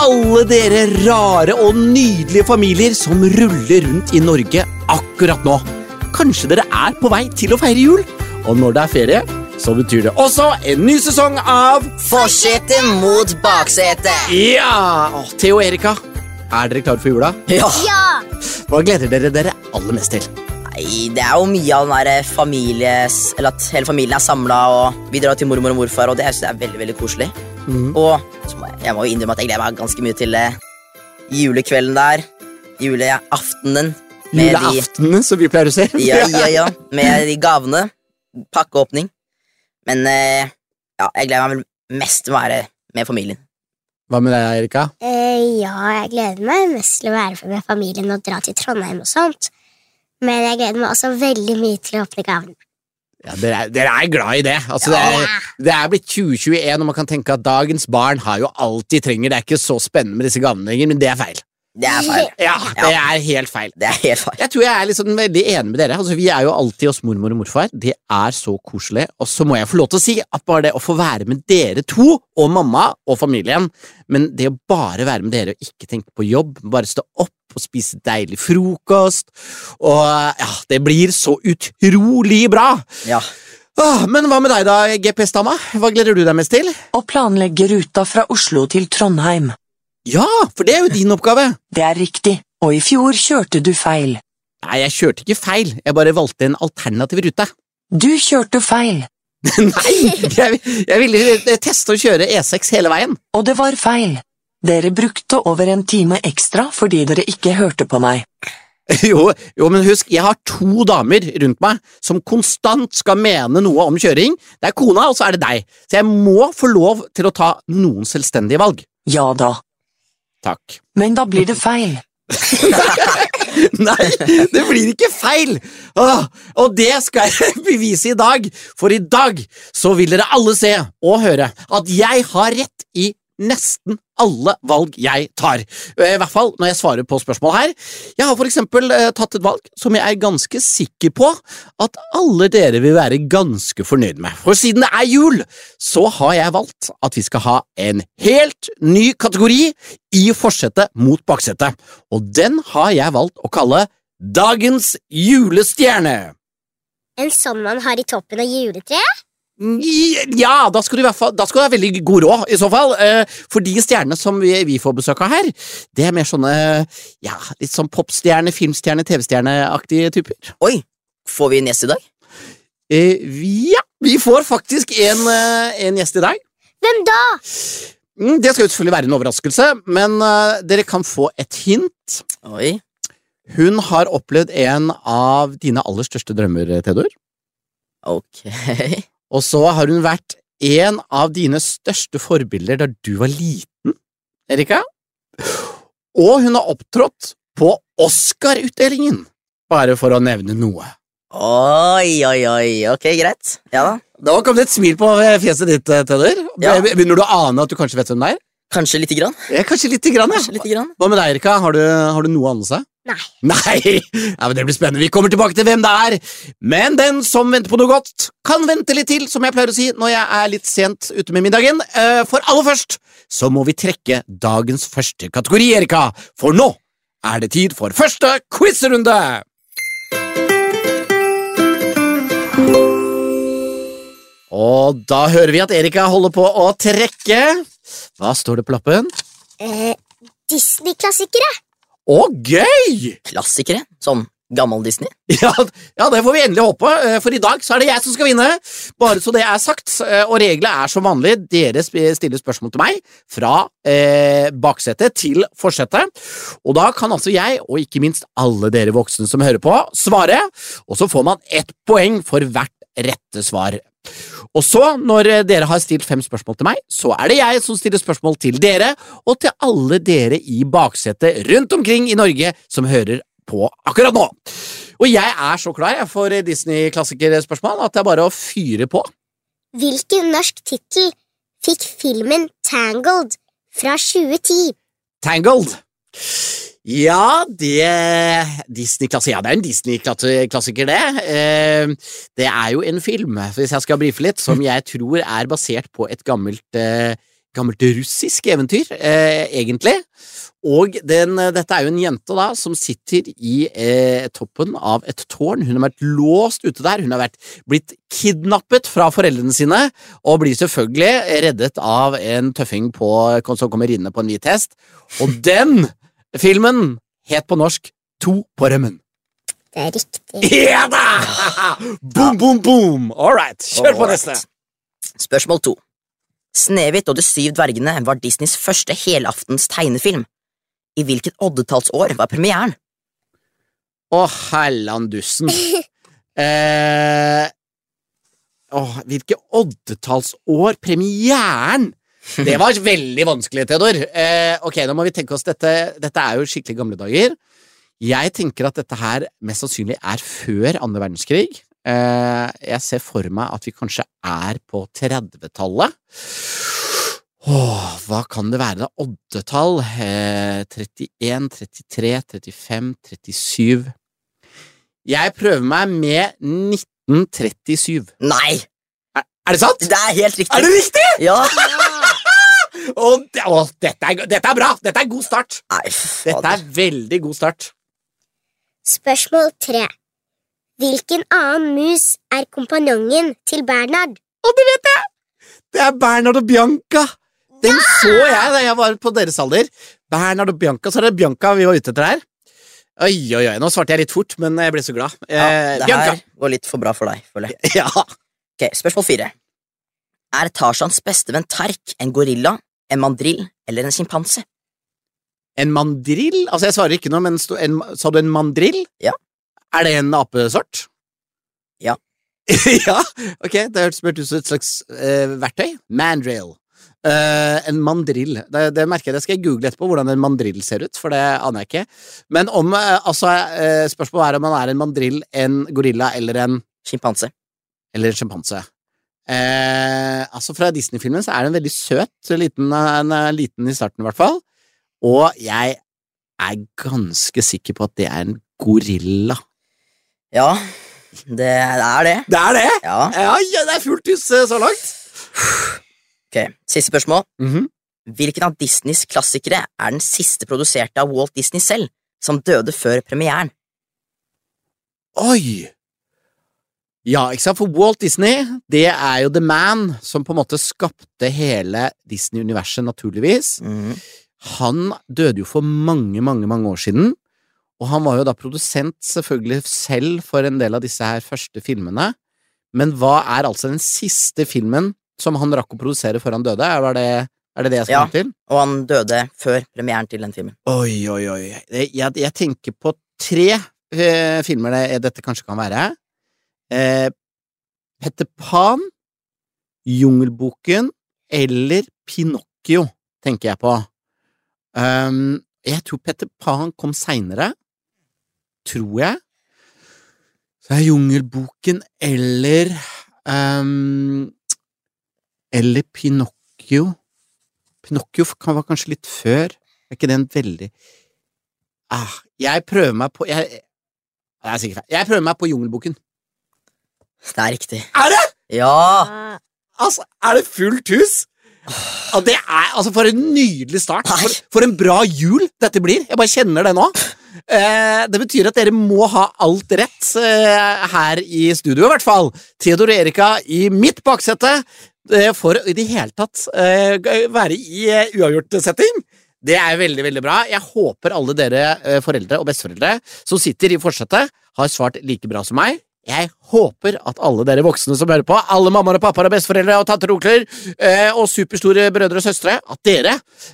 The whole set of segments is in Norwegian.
alle dere rare og nydelige familier som ruller rundt i Norge akkurat nå. Kanskje dere er på vei til å feire jul? Og når det er ferie, så betyr det også en ny sesong av Forsete mot baksete. Ja! Theo og Erika, er dere klare for jula? Ja. Ja! Hva gleder dere dere aller mest til? Nei, det er jo mye av den der families Eller at hele familien er samla, og vi drar til mormor og morfar, og det synes jeg er veldig veldig koselig. Mhm. Og så må jeg, jeg må jo innrømme at jeg gleder meg ganske mye til eh, julekvelden der. Juleaftenen. Juleaftenen, de, som vi pleier å si. ja, ja, ja, med de gavene. Pakkeåpning. Men eh, ja, jeg gleder meg vel mest til å være med familien. Hva med deg, Erika? Eh, ja, jeg gleder meg mest til å være med familien og dra til Trondheim og sånt. Men jeg gleder meg også veldig mye til å åpne gavene. Ja, dere, er, dere er glad i det. Altså, det, er, det er blitt 2021, og man kan tenke at dagens barn har jo alt de trenger. Det er ikke så spennende med disse gamle lenger, men det er feil. Det er feil. Ja, det er helt feil. Det er helt feil. Jeg tror jeg er liksom veldig enig med dere. Altså, vi er jo alltid hos mormor og morfar. Det er så koselig. Og så må jeg få lov til å si at bare det å få være med dere to, og mamma og familien, men det å bare være med dere og ikke tenke på jobb, bare stå opp og spise deilig frokost, og ja, det blir så utrolig bra. Ja. Åh, men hva med deg da, GPS-dama? Hva gleder du deg mest til? Å planlegge ruta fra Oslo til Trondheim. Ja, for det er jo din oppgave. Det er riktig, og i fjor kjørte du feil. Nei, jeg kjørte ikke feil, jeg bare valgte en alternativ rute. Du kjørte feil, Nei, jeg, jeg ville teste å kjøre E6 hele veien. og det var feil. Dere brukte over en time ekstra fordi dere ikke hørte på meg. Jo, jo, men husk, jeg har to damer rundt meg som konstant skal mene noe om kjøring. Det er kona, og så er det deg. Så jeg må få lov til å ta noen selvstendige valg. Ja da, Takk. men da blir det feil. Nei, det blir ikke feil! Åh, og det skal jeg bevise i dag, for i dag så vil dere alle se og høre at jeg har rett i nesten alle valg jeg tar. I hvert fall når jeg svarer på spørsmål her. Jeg har for eksempel eh, tatt et valg som jeg er ganske sikker på at alle dere vil være ganske fornøyd med. For siden det er jul, så har jeg valgt at vi skal ha en helt ny kategori i forsetet mot baksetet, og den har jeg valgt å kalle Dagens julestjerne. En sånn man har i toppen av juletreet? Ja, da skal du i hvert fall Da skal du ha veldig god råd, i så fall. Eh, For de stjernene som vi, vi får besøk av her, det er mer sånne ja, litt sånn popstjerne, filmstjerne, TV-stjerneaktige typer. Oi, får vi en gjest i dag? Eh, Ja, vi får faktisk en, eh, en gjest i dag. Hvem da? Mm, Det skal jo selvfølgelig være en overraskelse, men eh, dere kan få et hint. Oi. Hun har opplevd en av dine aller største drømmer, Theodor. Ok. Og så har hun vært en av dine største forbilder da du var liten, Erika. Og hun har opptrådt på Oscar-utdelingen, bare for å nevne noe. Oi, oi, oi. Ok, greit. Ja da. Da kom det et smil på fjeset ditt, Tedder. Ja. Begynner du å ane at du kanskje vet hvem det er? Kanskje lite grann. Ja, Kanskje lite grann, Kanskje ja. lite grann. Hva med deg, Erika? Har du, har du noe anelse? Nei. Nei! Ja, men Det blir spennende. Vi kommer tilbake til hvem det er. Men den som venter på noe godt, kan vente litt til, som jeg pleier å si når jeg er litt sent ute med middagen. Eh, For aller først så må vi trekke dagens første kategori, Erika. For nå er det tid for første quizrunde! Og da hører vi at Erika holder på å trekke. Hva står det på lappen? Eh, Disney-klassikere? Å, gøy! Klassikere. som gammel Disney. Ja, ja, det får vi endelig håpe, eh, for i dag så er det jeg som skal vinne. Bare så det er sagt, eh, og reglene er som vanlig. Dere stiller spørsmål til meg fra eh, baksetet til forsetet. Og da kan altså jeg, og ikke minst alle dere voksne som hører på, svare, og så får man ett poeng for hvert rette svar. Og så, når eh, dere har stilt fem spørsmål til meg, så er det jeg som stiller spørsmål til dere, og til alle dere i baksetet rundt omkring i Norge som hører på akkurat nå. Og jeg er så klar for Disney-klassikerspørsmål at det er bare å fyre på. Hvilken norsk tittel fikk filmen Tangled fra 2010? Tangled. Ja, det Disney-klassiker Ja, det er en Disney-klassiker, det. Eh, det er jo en film, hvis jeg skal brife litt, som jeg tror er basert på et gammelt eh, gammelt russisk eventyr, eh, egentlig. Og den, dette er jo en jente da som sitter i toppen av et tårn. Hun har vært låst ute der. Hun har vært blitt kidnappet fra foreldrene sine, og blir selvfølgelig reddet av en tøffing på, som kommer ridende på en hvit hest. Og den filmen het på norsk To på rømmen. Det er riktig. Ja da! Boom, boom, boom! All right, kjør på neste. Spørsmål to. Snehvit og de syv dvergene var Disneys første helaftens tegnefilm. I hvilket oddetallsår var premieren? Å, hellandussen. Eh, oh, hvilke oddetallsår? Premieren! Det var veldig vanskelig, Theodor. Eh, ok, nå må vi tenke oss dette. Dette er jo skikkelig gamle dager. Jeg tenker at dette her mest sannsynlig er før andre verdenskrig. Eh, jeg ser for meg at vi kanskje er på 30-tallet. Åh, hva kan det være, da? Oddetall? Eh, 31, 33, 35, 37 Jeg prøver meg med 1937. Nei! Er, er det sant? Det er helt riktig. Er det riktig?! Ja! Og, det- å, dette, er, dette er bra! Dette er god start! Nei, Dette er veldig god start. Spørsmål tre. Hvilken annen mus er kompanjongen til Bernhard? Å, det vet jeg! Det er Bernhard og Bianca! Den så jeg da jeg var på deres alder. Bernhard og Bianca, så er det Bianca vi var ute etter her. Oi, oi, oi, nå svarte jeg litt fort, men jeg ble så glad. Ja, Eh, det Bianca. her går litt for bra for deg, føler jeg. Ja. Ok, Spørsmål fire. Er Tarzans beste venn Terk en gorilla, en mandrill eller en sjimpanse? En mandrill? Altså, jeg svarer ikke noe, men en, sa du en mandrill? Ja. Er det en apesort? Ja. ja, ok, det hørtes ut som et slags uh, verktøy. Mandrill. Uh, en mandrill. Det, det merker jeg, det skal jeg google etterpå, hvordan en mandrill ser ut, for det aner jeg ikke. Men om, uh, altså, spørsmålet er om man er en mandrill, en gorilla eller en Sjimpanse. eller en sjimpanse. Eh, altså Fra Disney-filmen så er den veldig søt liten, en, liten i starten, i hvert fall. Og jeg er ganske sikker på at det er en gorilla. Ja, det er det. Det er det! Ja. Ja, ja det er fullt hus eh, så langt. Ok, Siste spørsmål. Mhm. Hvilken av Disneys klassikere er den siste produserte av Walt Disney selv, som døde før premieren? Oi! Ja, ikke sant, for Walt Disney, det er jo The Man som på en måte skapte hele Disney-universet, naturligvis. Mm. Han døde jo for mange, mange, mange år siden, og han var jo da produsent selvfølgelig selv for en del av disse her første filmene. Men hva er altså den siste filmen som han rakk å produsere før han døde? Er det er det, det jeg skal Ja. til? Ja, Og han døde før premieren til den filmen. Oi, oi, oi. Jeg, jeg tenker på tre eh, filmer det, dette kanskje kan være. Eh, Petter Pan, Jungelboken eller Pinocchio, tenker jeg på. Um, jeg tror Petter Pan kom seinere. Tror jeg. Så er Jungelboken eller um, Eller Pinocchio. Pinocchio være kanskje litt før. Er ikke det en veldig ah, Jeg prøver meg på Jeg, jeg. Jeg prøver meg på Jungelboken. Det er riktig. Er det?! Ja! Altså, er det fullt hus? Og det er, altså For en nydelig start. For, for en bra jul dette blir. Jeg bare kjenner det nå. Eh, det betyr at dere må ha alt rett eh, her i studio, i hvert fall. Theodor og Erika i mitt baksete eh, for i det hele tatt eh, være i eh, uavgjort-setting. Det er veldig veldig bra. Jeg håper alle dere eh, foreldre og besteforeldre som sitter i forsetet, har svart like bra som meg. Jeg håper at alle dere voksne som hører på, alle mammaer og pappaer og besteforeldre og tanter og onkler eh, og superstore brødre og søstre, at dere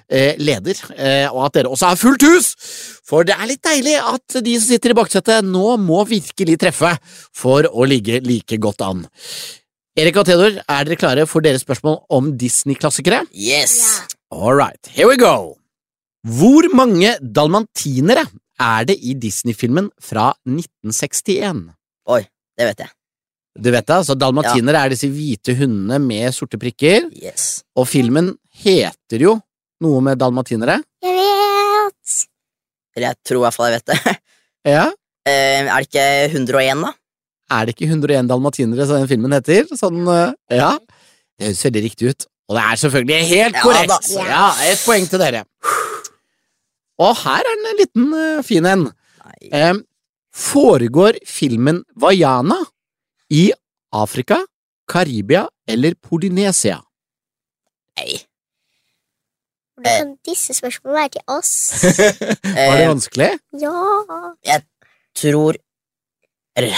eh, leder, eh, og at dere også har fullt hus! For det er litt deilig at de som sitter i baksetet, nå må virkelig treffe for å ligge like godt an. Erik og Theodor, er dere klare for deres spørsmål om Disney-klassikere? Yes! All right, here we go! Hvor mange dalmantinere er det i Disney-filmen fra 1961? Oi, det vet jeg. Du vet det, altså Dalmatinere er disse hvite hundene med sorte prikker, Yes. og filmen heter jo noe med dalmatinere. Jeg vet! Eller jeg tror i hvert fall jeg vet det. Ja. Eh, er det ikke 101, da? Er det ikke 101 dalmatinere som den filmen heter? Sånn, eh, ja. Det høres veldig riktig ut. Og det er selvfølgelig helt Ja korrekt. da. Ja, Et poeng til dere. Og her er en liten eh, fin en. Nei. Foregår filmen Vaiana i Afrika, Karibia eller Polynesia? Nei. Hvordan kan disse spørsmålene være til oss? Var det Eh, vanskelig? Ja tror Eller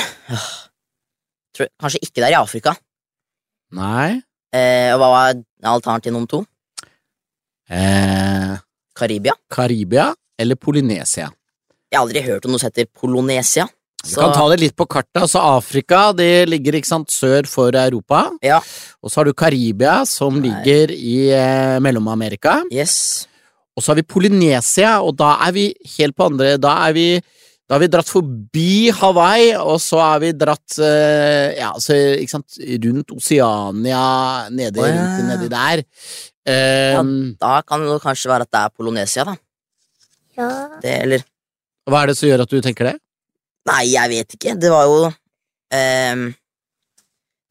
tror, Kanskje ikke det er i Afrika. Nei. Eh, hva var alternativ nummer to? Eh, Karibia? Karibia eller Polynesia? Jeg har aldri hørt om noe som heter Polonesia. Du kan ta det litt på kartet. altså Afrika det ligger ikke sant, sør for Europa. Ja. Og så har du Karibia, som Nei. ligger i eh, Mellom-Amerika. Yes. Og så har vi Polynesia, og da er vi helt på andre Da er vi, da har vi dratt forbi Hawaii, og så har vi dratt eh, ja, så, ikke sant, rundt Oseania, nedi, oh, ja. rundt nedi der. Eh, Da kan det kanskje være at det er Polonesia, da. Ja Det, eller Hva er det som gjør at du tenker det? Nei, jeg vet ikke. Det var jo ehm,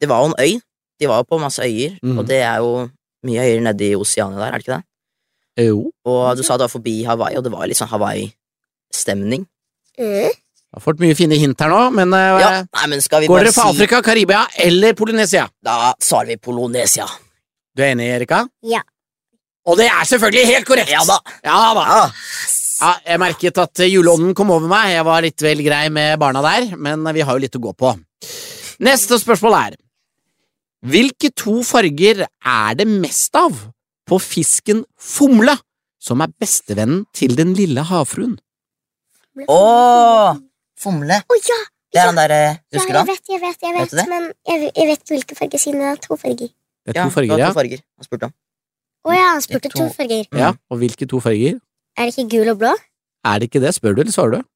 Det var jo en øy. De var jo på masse øyer, mm. og det er jo mye øyer i Oseania der, er det ikke det? Jo. Og du sa det var forbi Hawaii, og det var litt sånn Hawaii-stemning. mm. Jeg har fått mye fine hint her nå, men eh, Ja, nei, men skal vi går bare dere for si Afrika, Karibia eller Polynesia? Da svarer vi Polonesia. Du er enig, Erika? Ja. Og det er selvfølgelig helt korrekt! Ja da. Ja da. Ja. Ja, jeg merket at juleånden kom over meg. Jeg var litt vel grei med barna der, men vi har jo litt å gå på. Neste spørsmål er Hvilke to farger er det mest av på fisken fomle, som er bestevennen til den lille havfruen? Åh, Fomle. Oh, ja! Det er han der eh! Husker du Jeg han? vet, jeg vet, jeg Vet vet, men jeg, jeg vet ikke hvilke farger siden det er to farger. Det er Ja, to farger, det ja. to farger han spurte om. Å ja, han spurte to to. farger. ja. Og hvilke to farger? Er det ikke gul og blå? Er det ikke det? Spør du, eller svarer du?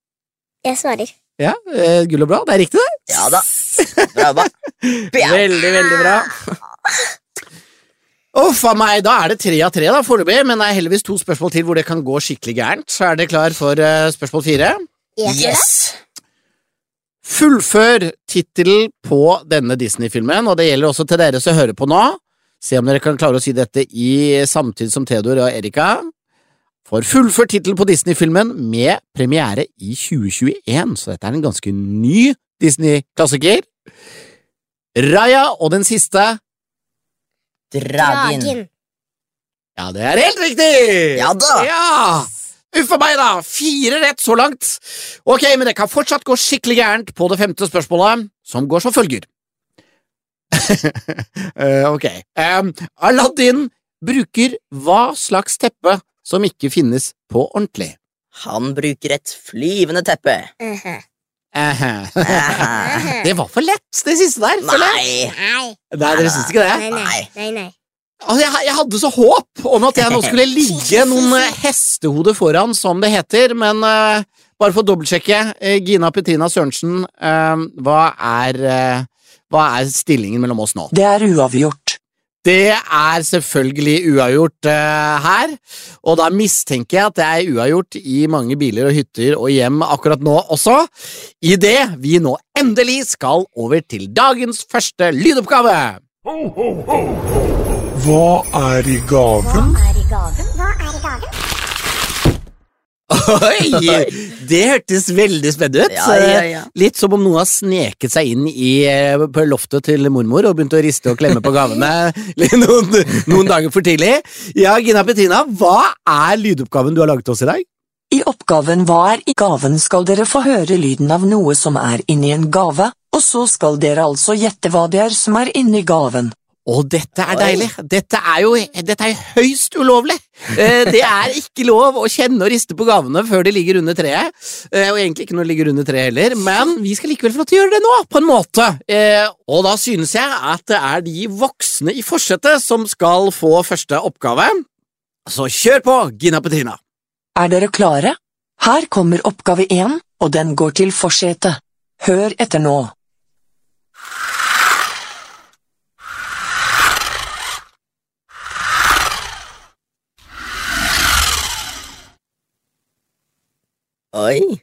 Jeg svarer. Ja, eh, gull og blå. Det er riktig, det. Ja da. Bra da. Veldig, veldig bra. Uff a meg, da er det tre av tre da, foreløpig, men det er heldigvis to spørsmål til hvor det kan gå skikkelig gærent. Så er dere klar for eh, spørsmål fire? Yes. Fullfør tittelen på denne Disney-filmen, og det gjelder også til dere som hører på nå. Se om dere kan klare å si dette i samtid som Theodor og Erika. For fullført tittelen på Disney-filmen med premiere i 2021, så dette er en ganske ny Disney-klassiker. Raya og den siste Dragen. Ja, det er helt riktig! Ja da. Ja! Uff a meg, da! Fire rett så langt. Ok, men det kan fortsatt gå skikkelig gærent på det femte spørsmålet, som går som følger. Eh, ok. Um, Aladdin bruker hva slags teppe som ikke finnes på ordentlig? Han bruker et flyvende teppe. Uh -huh. Uh -huh. det var for lett, det siste der. Nei. Nei. Nei, dere syns ikke det? Nei, nei. nei, nei. Altså, jeg, jeg hadde så håp om at jeg nå skulle ligge noen eh, hestehoder foran, som det heter, men eh, bare for å dobbeltsjekke, eh, Gina Petrina Sørensen, hva, er, hva er stillingen mellom oss nå? Det er uavgjort. Det er selvfølgelig uavgjort uh, her, og da mistenker jeg at det er uavgjort i mange biler og hytter og hjem akkurat nå også, idet vi nå endelig skal over til dagens første lydoppgave. Ho, ho, ho, Hva er i gaven? Hva er i gaven? Oi! Det hørtes veldig spennende ut. Ja, ja, ja. Litt som om noen har sneket seg inn i, eh, på loftet til mormor og begynt å riste og klemme på gavene noen, noen dager for tidlig. Ja, Gina Petrina, hva er lydoppgaven du har laget til oss i dag? I oppgaven Hva er i gaven skal dere få høre lyden av noe som er inni en gave, og så skal dere altså gjette hva det er som er inni gaven. Å, dette er deilig. Dette er jo dette er høyst ulovlig. Eh, det er ikke lov å kjenne og riste på gavene før de ligger under treet. Eh, og egentlig ikke når de ligger under treet heller, men vi skal likevel få lov til å gjøre det nå, på en måte. Eh, og da synes jeg at det er de voksne i forsetet som skal få første oppgave. Så kjør på, Gina Petrina. Er dere klare? Her kommer oppgave én, og den går til forsetet. Hør etter nå. Oi.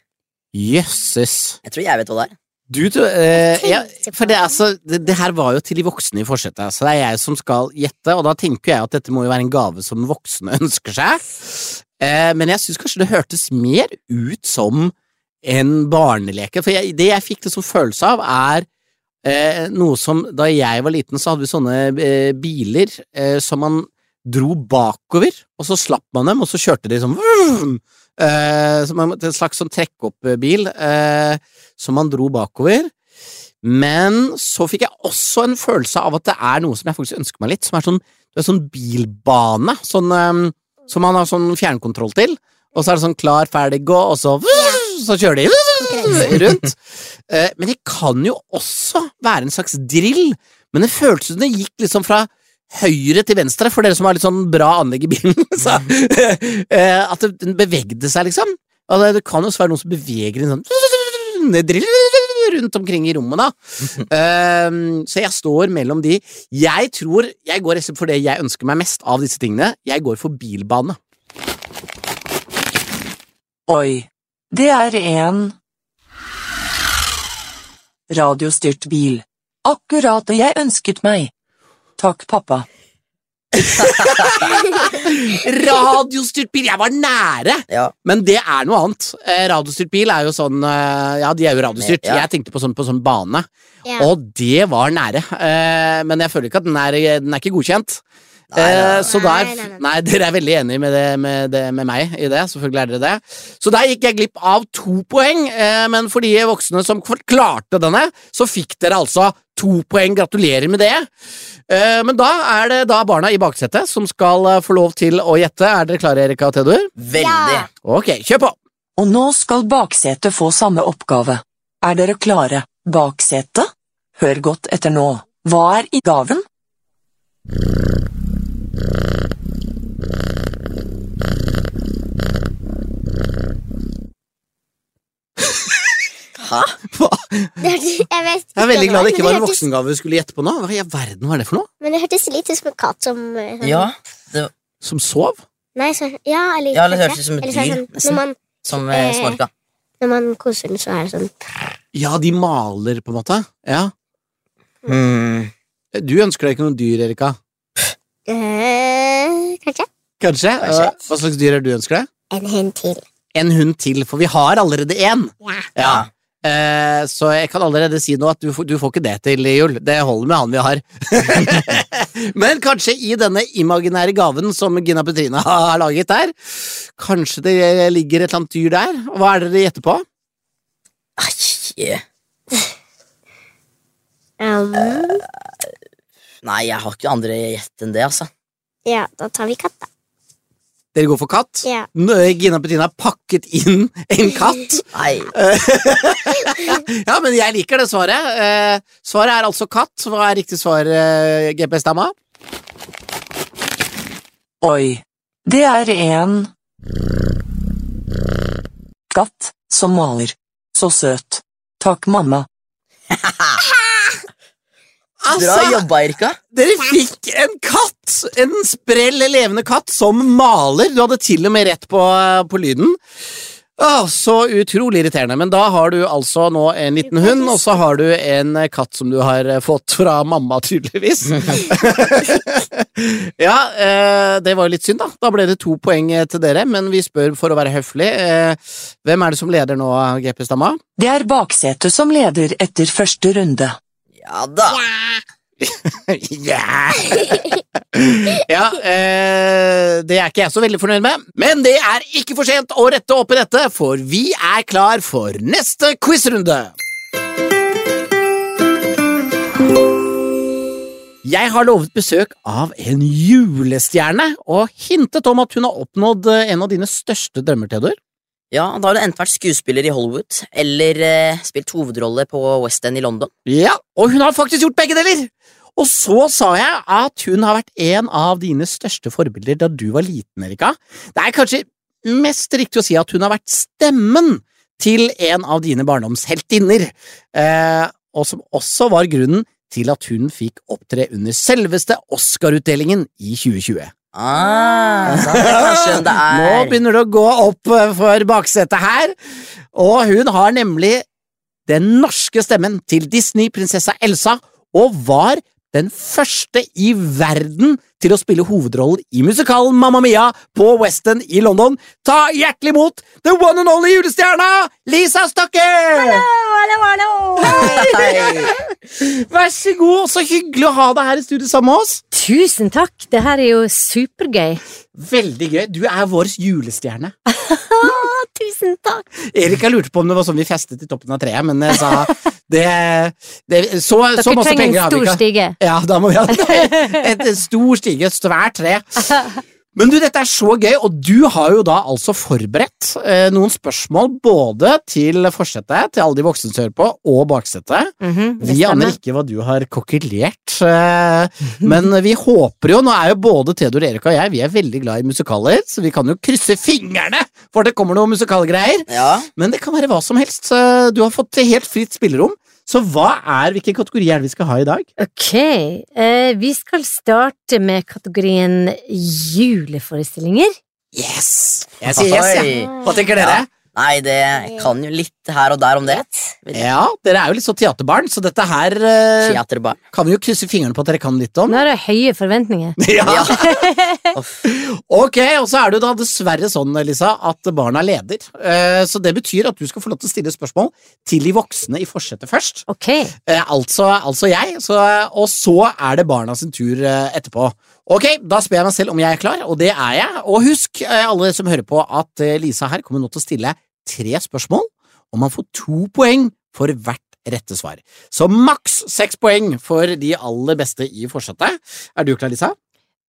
Jøsses. Jeg tror jeg vet hva det er. Du, tror eh, ja, for det, altså, det, det her var jo til de voksne i forsetet, så det er jeg som skal gjette, og da tenker jeg at dette må jo være en gave som voksne ønsker seg. Eh, men jeg syns kanskje det hørtes mer ut som en barneleke, for jeg, det jeg fikk det som følelse av, er eh, noe som Da jeg var liten, så hadde vi sånne eh, biler eh, som man dro bakover, og så slapp man dem, og så kjørte de sånn vroom, eh, som en en slags sånn trekk-opp-bil eh, som man dro bakover. Men så fikk jeg også en følelse av at det er noe som jeg faktisk ønsker meg litt, som er sånn, det er sånn bilbane, sånn, eh, som man har sånn fjernkontroll til, og så er det sånn klar, ferdig, gå, og så så kjører de rundt. Men det kan jo også være en slags drill, men det føltes som det gikk liksom fra høyre til venstre, for dere som har litt sånn bra anlegg i bilen. Så, eh, at den bevegde seg, liksom. Og det, det kan jo også være noen som beveger den sånn rundt omkring i rommet, da. Eh, så jeg står mellom de. Jeg tror jeg går for det jeg ønsker meg mest av disse tingene. Jeg går for bilbane. Oi, det er en radiostyrt bil. Akkurat det jeg ønsket meg. Takk, pappa. Radiostyrt bil! Jeg var nære! Ja. Men det er noe annet. Eh, radiostyrt bil er jo sånn eh, Ja, de er jo radiostyrt. Ja. Jeg tenkte på sånn, på sånn bane, Ja. og det var nære. Eh, men jeg føler ikke at den er, den er ikke godkjent. Eh, så der Nei, nei, nei. Nei, dere er veldig enige med, det, med, det, med meg i det. Selvfølgelig er dere det. Så der gikk jeg glipp av to poeng, eh, men for de voksne som klarte denne, så fikk dere altså to poeng. Gratulerer med det. Eh, men da er det da barna i baksetet som skal eh, få lov til å gjette. Er dere klare, Erika og Theodor? Veldig. Ok, kjør på! Og nå skal baksetet få samme oppgave. Er dere klare? Baksetet? Hør godt etter nå. Hva er i gaven? Hæ? Hva? Jeg, vet Jeg er veldig glad det ikke var en voksengave vi skulle gjette på nå. Hva i verden var det for noe? Men det hørtes litt ut som en katt som eh, sånn, Ja, det, Som sov? Nei, så, ja, eller, Ja, det hørtes ut som et Eller så det dyr, Sånn, nesten. når, man, som eh, Eh. snorka. når man koser den, så er det sånn Ja, de maler, på en måte. Ja. Mm. Du ønsker deg ikke noe dyr, Erika? Øh, Kanskje? Kanskje? Kanskje. Eh, Hva slags dyr er det du ønsker deg? En hund til. En hund til, for vi har allerede én. Ja. Ja. Eh, så jeg kan allerede si nå at du, du får ikke det til jul. Det holder med han vi har. Men kanskje i denne imaginære gaven som Gina Petrina har laget der, kanskje det ligger et eller annet dyr der? Hva er det dere gjetter på? Ai. Um, Nei, jeg har ikke andre gjett enn det, altså. ja, da tar vi katt, da. Dere går for katt? Ja. Nå, Gina Petina har pakket inn en katt. Nei. ja, men jeg liker det svaret. Eh, svaret er altså katt. Hva er riktig svar, eh, GPS-dama? Oi, det er en katt som maler. Så søt. Takk, mamma. Bra Altså, jobba, Erika. dere fikk en katt! En sprell levende katt som maler. Du hadde til og med rett på, på lyden. Åh, så utrolig irriterende. Men da har du altså nå en liten hund, og så har du en katt som du har eh, fått fra mamma, tydeligvis. ja, eh, det var jo litt synd, da. Da ble det to poeng eh, til dere, men vi spør for å være høflig. Eh, hvem er det som leder nå, GP-stamma? Det er baksetet som leder etter første runde. Ja da. Ja! ja, eh, det er ikke jeg så veldig fornøyd med, men det er ikke for sent å rette opp i dette, for vi er klar for neste quizrunde. Jeg har lovet besøk av en julestjerne, og hintet om at hun har oppnådd eh, en av dine største drømmer, Theodor. Ja, Da har du enten vært skuespiller i Hollywood eller eh, spilt hovedrolle på West End i London. Ja, og hun har faktisk gjort begge deler! Og så sa jeg at hun har vært en av dine største forbilder da du var liten, Erika. Det er kanskje mest riktig å si at hun har vært stemmen til en av dine barndomsheltinner, eh, og som også var grunnen til at hun fikk opptre under selveste Oscar-utdelingen i 2020. Ah, det Nå er. begynner det å gå opp eh, for baksetet her, og hun har nemlig den norske stemmen til Disney-prinsessa Elsa, og var den første i verden til å spille hovedrollen i musikalen Mamma Mia på West End i London. Ta hjertelig imot the one and only julestjerna Lisa Stokke! Hei. Vær så god, så hyggelig å ha deg her i studio sammen med oss. Tusen takk, det her er jo supergøy. Veldig gøy. Du er vår julestjerne. Tusen takk! Erika lurte på om det var sånn vi festet i toppen av treet, men jeg sa det, det Så, så Dere masse trenger penger en har vi stor stige. Ja, da må vi ha et stor stige, et svært tre. Men du, dette er så gøy, og du har jo da altså forberedt eh, noen spørsmål både til forsetet, til alle de voksne som hører på, og baksetet. Mm -hmm, Vi aner ikke hva du har kokkelert, eh, men vi håper jo Nå er jo både Theodor, Erik og jeg Vi er veldig glad i musikaler, så vi kan jo krysse fingrene for at det kommer noen musikalgreier. Ja, Men det kan være hva som helst. Du har fått helt fritt spillerom. Så hva er, hvilken kategori er det vi skal ha i dag? Ok, eh, vi skal starte med kategorien juleforestillinger. Yes! Jeg sier yes, jeg. Oi. Hva tenker dere? Nei, det jeg kan jo litt her og der om det. Ja, dere er jo litt så teaterbarn, så dette her eh, Teaterbarn. kan vi jo krysse fingrene på at dere kan litt om. Nå er det høye forventninger. Ja. Ja. Uff. Ok, og så er det jo da dessverre sånn, Lisa, at barna leder. Eh, Så det betyr at du skal få lov til å stille spørsmål til de voksne i forsetet først. Ok, Eh, Altså, altså jeg, så, og så er det barna sin tur eh, etterpå. Ok, da spør jeg meg selv om jeg er klar, og det er jeg. Og husk, eh, alle som hører på, at eh, Lisa her kommer nå til å stille tre spørsmål, og man får to poeng for hvert rette svar. Så maks seks poeng for de aller beste i forsetet. Er du klar, Lisa?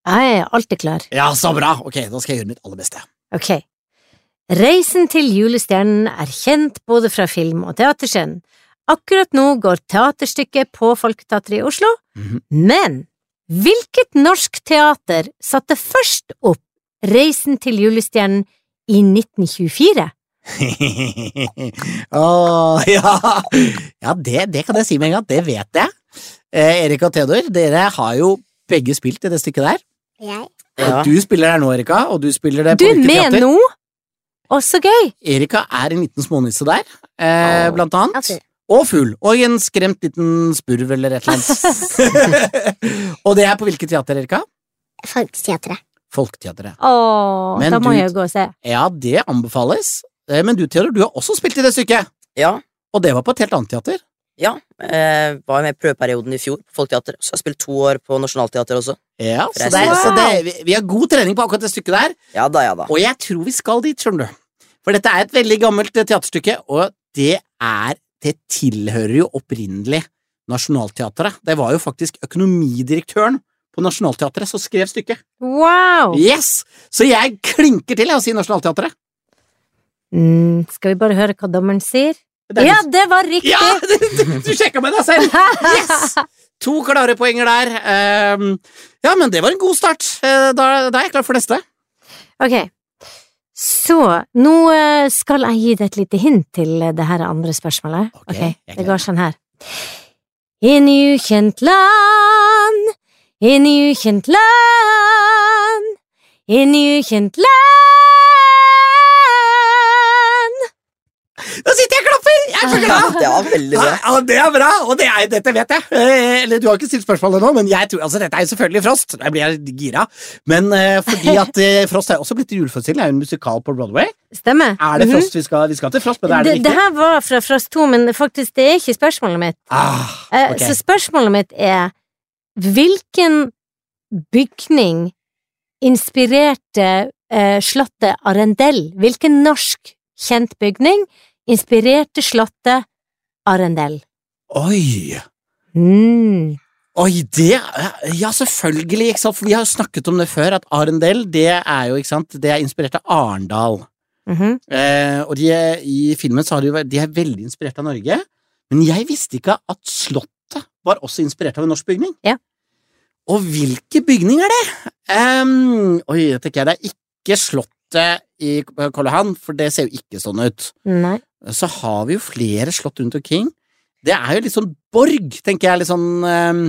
jeg er alltid klar. Ja, så bra! Ok, da skal jeg gjøre mitt aller beste. Ok. Reisen til julestjernen er kjent både fra film og teaterscenen. Akkurat nå går teaterstykket på Folketeatret i Oslo, Mhm. men hvilket norsk teater satte først opp Reisen til julestjernen i 1924? oh, ja, ja det, det kan jeg si med en gang. Det vet jeg. Eh, Erik og Theodor, dere har jo begge spilt i det stykket der. Jeg? Ja. Du spiller der nå, Erika, og du spiller det Du på er Du med nå? Å, så gøy! Erika er en liten smånisse der, eh, oh. blant annet. Altså, Og fugl. Og en skremt liten spurv eller et eller annet. og det er på hvilket teater, Erika? Folketeatret. Folketeatret. Men da må du- jeg gå og se. Ja, det anbefales. Eh, Men du, Theodor, du har også spilt i det stykket. ja. Og det var på et helt annet teater. ja. Eh, var med i prøveperioden i fjor på Folketeatret. Så jeg har spilt to år på Nationaltheatret også. Ja, så, det, så det, vi, vi har god trening på akkurat det stykket der. Ja da, ja da. Og jeg tror vi skal dit, skjønner du. For dette er et veldig gammelt eh, teaterstykke, og det er Det tilhører jo opprinnelig Nationaltheatret. Det var jo faktisk økonomidirektøren på Nationaltheatret som skrev stykket. Wow! Yes! Så jeg klinker til jeg og sier Nationaltheatret. Mm, skal vi bare høre hva dommeren sier? Det Ja, det var riktig! ja du, du sjekka med deg selv! Yes! To klare poenger der. Ehm, ja, men det var en god start. Eh, da er jeg klar for neste. Ok, så nå eh, skal jeg gi deg et lite hint til det her andre spørsmålet. Ok, okay det går sånn her. Inn i ukjent land, inn i ukjent land, inn i ukjent land. Klapper! Jeg er så glad! Det var veldig bra. Ja, det er bra, og det er, dette vet jeg. Eh, Eller Du har ikke stilt spørsmål ennå, men jeg tror, altså, dette er jo selvfølgelig Frost. Da blir jeg gira. Men eh, fordi at eh, Frost er også blitt til juleforestilling, er jo en musikal på Broadway. Stemmer. Er det Mhm. Frost vi skal, vi skal til Frost, men er det det, det her var fra Frost 2, men faktisk det er ikke spørsmålet mitt. Ah, okay. ok. Så spørsmålet mitt er hvilken bygning inspirerte eh, slottet Arendel? Hvilken norsk kjent bygning inspirerte slottet Arendel? Oi! Mm. Oi, det Ja, selvfølgelig, ikke sant? For vi har jo snakket om det før, at Arendel, det er jo, ikke sant, det er inspirert av Arendal. mhm. Eh, og de i filmen så har de, de er veldig inspirert av Norge. Men jeg visste ikke at Slottet var også inspirert av en norsk bygning. Ja. Og hvilke bygning er det? Um, oi, det tenker jeg det er ikke Slottet i Karl Johan, for det ser jo ikke sånn ut. Nei. Så har vi jo flere slott rundt omkring. Det er jo litt sånn borg, tenker jeg. Litt sånn eh,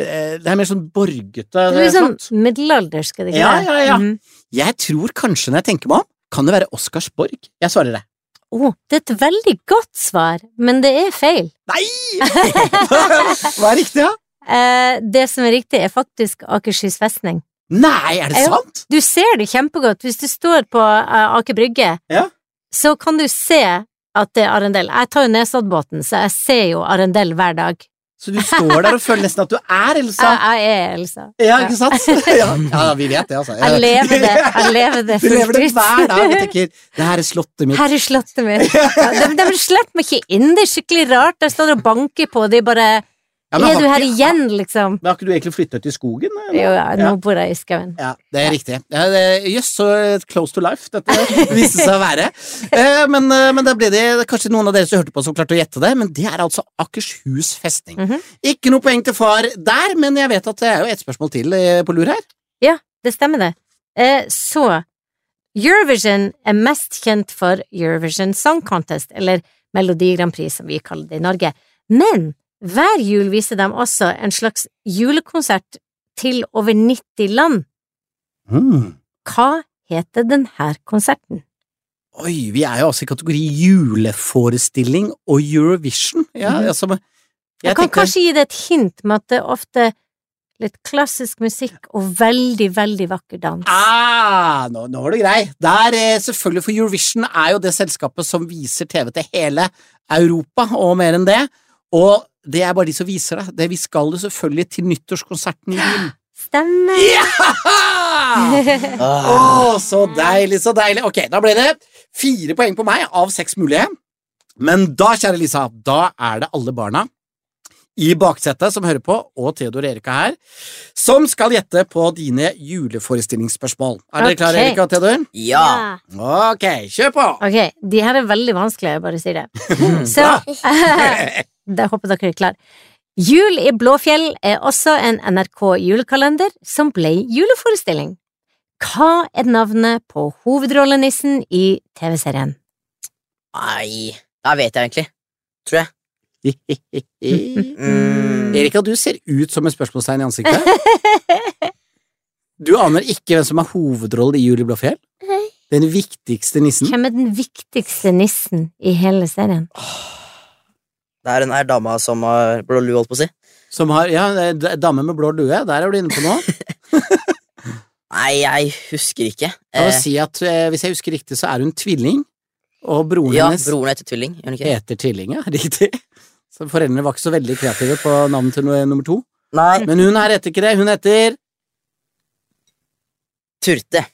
Det er mer sånn borgete Det er litt sånn slott. middelaldersk, er det ikke Ja, det? ja, ja. Mm. Jeg tror kanskje, når jeg tenker meg om, kan det være Oscarsborg? Jeg svarer det. Å, det er et veldig godt svar, men det er feil. Nei! Hva er riktig, da? Eh, det som er riktig, er faktisk Akershus festning. Nei, er det Ja. sant? Du ser det kjempegodt hvis du står på eh, Aker Brygge. Ja. Så kan du se at det er Arendel. Jeg tar jo Nesoddbåten, så jeg ser jo Arendel hver dag. Så du står der og føler nesten at du er Elsa? Jeg, jeg er Elsa. Ja, ikke sant? Ja, ja vi vet det, altså. Jeg lever det, jeg lever det Du lever det hver dag og tenker 'det her er slottet mitt'. Her er slottet mitt. Ja, de, de slipper meg ikke inn, det er skikkelig rart. Jeg står og banker på, de bare Ja, men Er du her ikke- igjen, liksom? Men har ikke du egentlig flyttet til skogen? eller? Jo, ja, nå Ja. bor jeg i skauen. Ja, det er. Ja, riktig. Jøss, så close to life dette viste seg å være. Eh, Men, eh, men da ble det kanskje noen av dere som hørte på som klarte å gjette det, men det er altså Akershus festning. Mhm. Ikke noe poeng til far der, men jeg vet at det er jo ett spørsmål til eh, på lur her. Ja, Det stemmer, det. Eh, så Eurovision er mest kjent for Eurovision Song Contest, eller Melodi Grand Prix, som vi kaller det i Norge. Men hver jul viser de også en slags julekonsert til over 90 land. Mm. Hva heter denne konserten? Oi, vi er jo altså i kategori juleforestilling og Eurovision. Ja, mm. altså, Jeg, jeg kan tenker- kanskje gi deg et hint med at det er ofte litt klassisk musikk og veldig, veldig vakker dans. Ah, nå, nå var det grei. Der, eh, selvfølgelig, for Eurovision er jo det selskapet som viser TV til hele Europa, og mer enn det. Og det er bare de som viser det. det vi skal jo selvfølgelig til nyttårskonserten i Wien. Stemmer. Ja! Å, så deilig, så deilig. Ok, da ble det fire poeng på meg av seks mulige. Men da, kjære Lisa, da er det alle barna i baksetet som hører på, og Theodor Erika her, som skal gjette på dine juleforestillingsspørsmål. Er dere klare, Erika og Theodor? Ja. Ok, kjør på! Ok, de her er veldig vanskelige, jeg bare sier det. Så Da håper dere er klare. Jul i Blåfjell er også en NRK julekalender som ble juleforestilling. Hva er navnet på hovedrollenissen i TV-serien? Nei, da vet jeg egentlig. Tror jeg. Mm. Erika, du ser ut som et spørsmålstegn i ansiktet. Du aner ikke hvem som er hovedrollen i Jul i Blåfjell? Den viktigste nissen? Hvem er den viktigste nissen i hele serien? Det er den her dama som har blå lue, holdt på å si. Som har, ja, dame med blå lue, der er du inne på noe. Nei, jeg husker ikke. Jeg må Eh, si at eh, Hvis jeg husker riktig, så er hun tvilling, og broren ja, hennes broren heter Tvilling, gjør ikke? heter Tvilling, ja, riktig. Så foreldrene var ikke så veldig kreative på navnet til nummer to. Nei. Men hun her heter ikke det, hun heter Turte.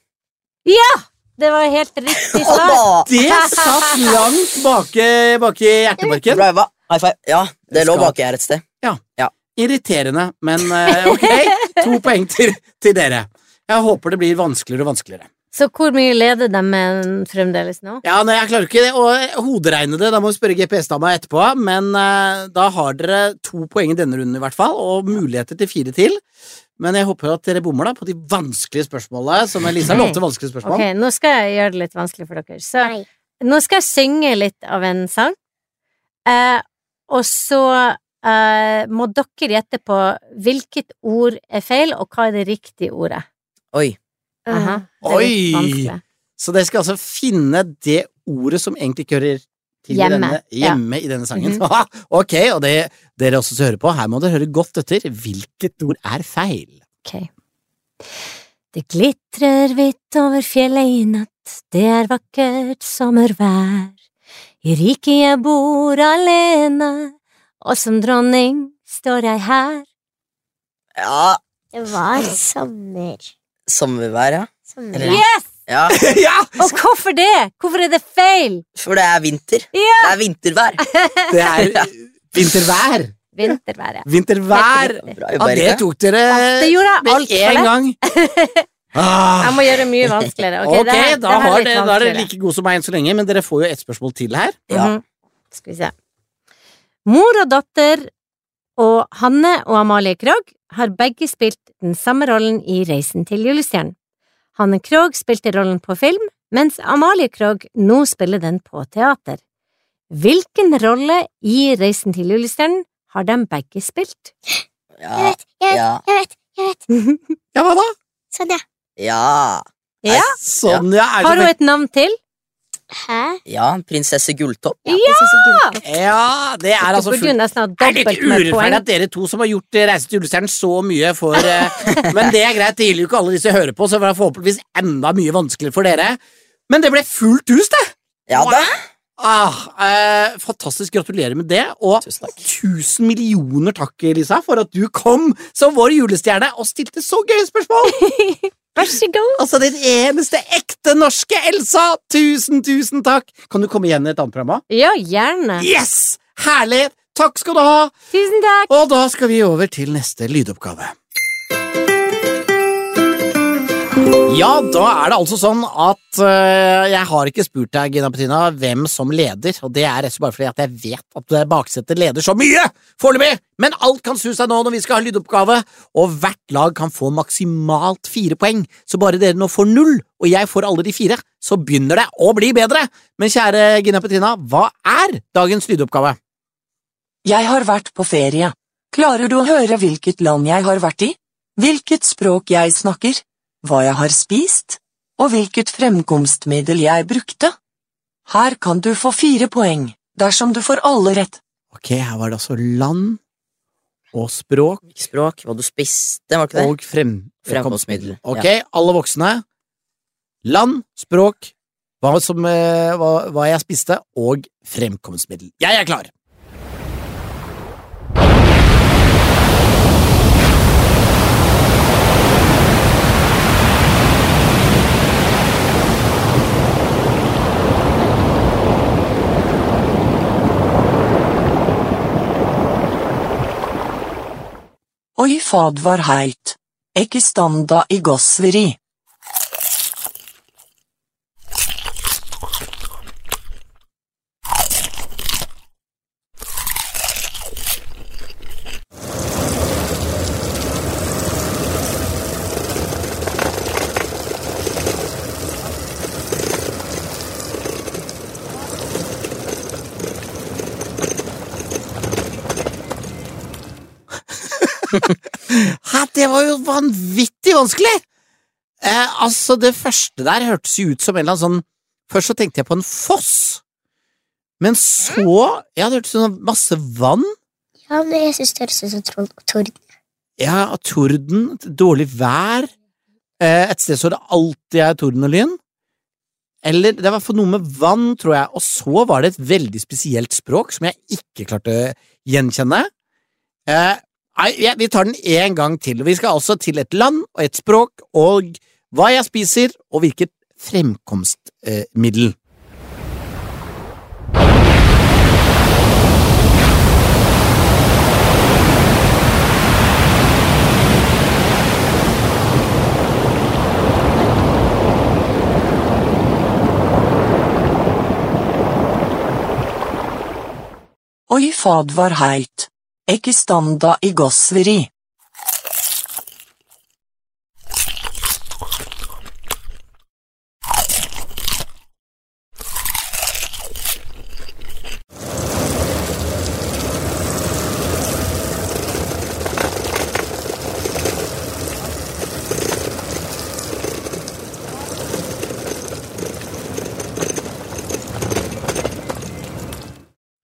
Ja! Det var helt riktig svar. Det satt langt bak i hjertemarken. Brava. High five. Ja, det lå baki her et sted. Ja, Irriterende, men eh, ok. To poeng til, til dere. Jeg håper det blir vanskeligere og vanskeligere. Så hvor mye leder de med fremdeles nå? Ja, nei, Jeg klarer ikke det å hoderegne det, da må vi spørre GPS-dama etterpå. Men uh, da har dere to poeng i denne runden i hvert fall, og muligheter til fire til. Men jeg håper at dere bommer da på de vanskelige spørsmålene, som Elisa lovte vanskelige spørsmål. Ok, nå skal jeg gjøre det litt vanskelig for dere. Så nå skal jeg synge litt av en sang, eh, og så eh, må dere gjette på hvilket ord er feil, og hva er det riktige ordet. Oi. Uh det er Oi! Så dere skal altså finne det ordet som egentlig ikke hører til Hjemme, i denne, ja. i denne sangen. Mhm. ok, og det dere også skal høre på, her må dere høre godt etter. Hvilket ord er feil? Ok. Det glitrer hvitt over fjellet i natt, det er vakkert sommervær. I riket jeg bor alene, og som dronning står jeg her. Ja, Det var sommer. sommervær, ja. sommer. Yes! Ja, ja! Og hvorfor det? Hvorfor er det feil? for det er vinter. Ja! Det er vintervær. Det er vintervær. Vintervær. ja. Vintervær! Ja, det tok dere med en gang. Ah. Jeg må gjøre det mye vanskeligere. Ok, okay det her- da, det det, da er dere like gode som meg enn så lenge, men dere får jo ett spørsmål til her. Ja. Mhm. Skal vi se. Mor og datter og Hanne og Amalie Krogh har begge spilt den samme rollen i Reisen til julestjernen. Hanne Krogh spilte rollen på film, mens Amalie Krogh nå spiller den på teater. Hvilken rolle i Reisen til julestjernen har de begge spilt? Jeg vet, jeg vet, Ja. jeg vet, jeg vet. Ja, hva da? Sånn, ja. ja. Ja, Sonja er Har hun et navn til? Hæ? Ja, prinsesse Gulltopp. Ja! Prinsesse Gulltopp. Ja, det er altså fullt nesten Det ikke litt urettferdig at dere to som har gjort eh, Reise til julestjernen så mye for eh, Men det er greit, det gjelder jo ikke alle disse hører på, så det var forhåpentligvis enda mye vanskeligere for dere. Men det ble fullt hus, det! Ja da. Ah, eh, fantastisk, gratulerer med det. Og Tusen takk. tusen millioner takk, Lisa, for at du kom som vår julestjerne og stilte så gøye spørsmål! Vær så god. Altså, den eneste ekte norske Elsa! Tusen, tusen takk! Kan du komme igjen i et annet program? Ja, gjerne. Yes! Herlig! Takk skal du ha! Tusen takk. Og da skal vi over til neste lydoppgave. Ja, da er det altså sånn at uh, jeg har ikke spurt deg, Gina Petrina, hvem som leder, og det er bare fordi at jeg vet at baksetet leder så mye foreløpig, men alt kan snu seg nå når vi skal ha lydoppgave, og hvert lag kan få maksimalt fire poeng, så bare dere nå får null, og jeg får alle de fire, så begynner det å bli bedre. Men kjære Gina Petrina, hva er dagens lydoppgave? Jeg har vært på ferie. Klarer du å høre hvilket land jeg har vært i? Hvilket språk jeg snakker? Hva jeg har spist? Og hvilket fremkomstmiddel jeg brukte? Her kan du få fire poeng, dersom du får alle rett. Ok, her var det altså land og språk Språk, hva du spiste, var ikke det? og frem, Fremkomstmiddel, Ok, alle voksne. Land, språk, hva, som, eh, hva, hva jeg spiste, og fremkomstmiddel. Jeg er klar! Oi fad var heit. Ekki standa i gossveri. Hæ, det var jo vanvittig vanskelig! Eh, altså, det første der hørtes jo ut som en eller annen sånn Først så tenkte jeg på en foss, men så Ja, det hørtes ut som masse vann. Ja, men jeg synes det høres ut som torden. Ja, torden, dårlig vær. Eh, et sted så det alltid er torden og lyn. Eller det var for noe med vann, tror jeg. Og så var det et veldig spesielt språk som jeg ikke klarte å gjenkjenne. Eh, nei, vi tar den en gang til. Vi skal altså til et land og et språk og hva jeg spiser, og hvilket fremkomstmiddel. Oi fad var heit. Ekki standa i gossveri.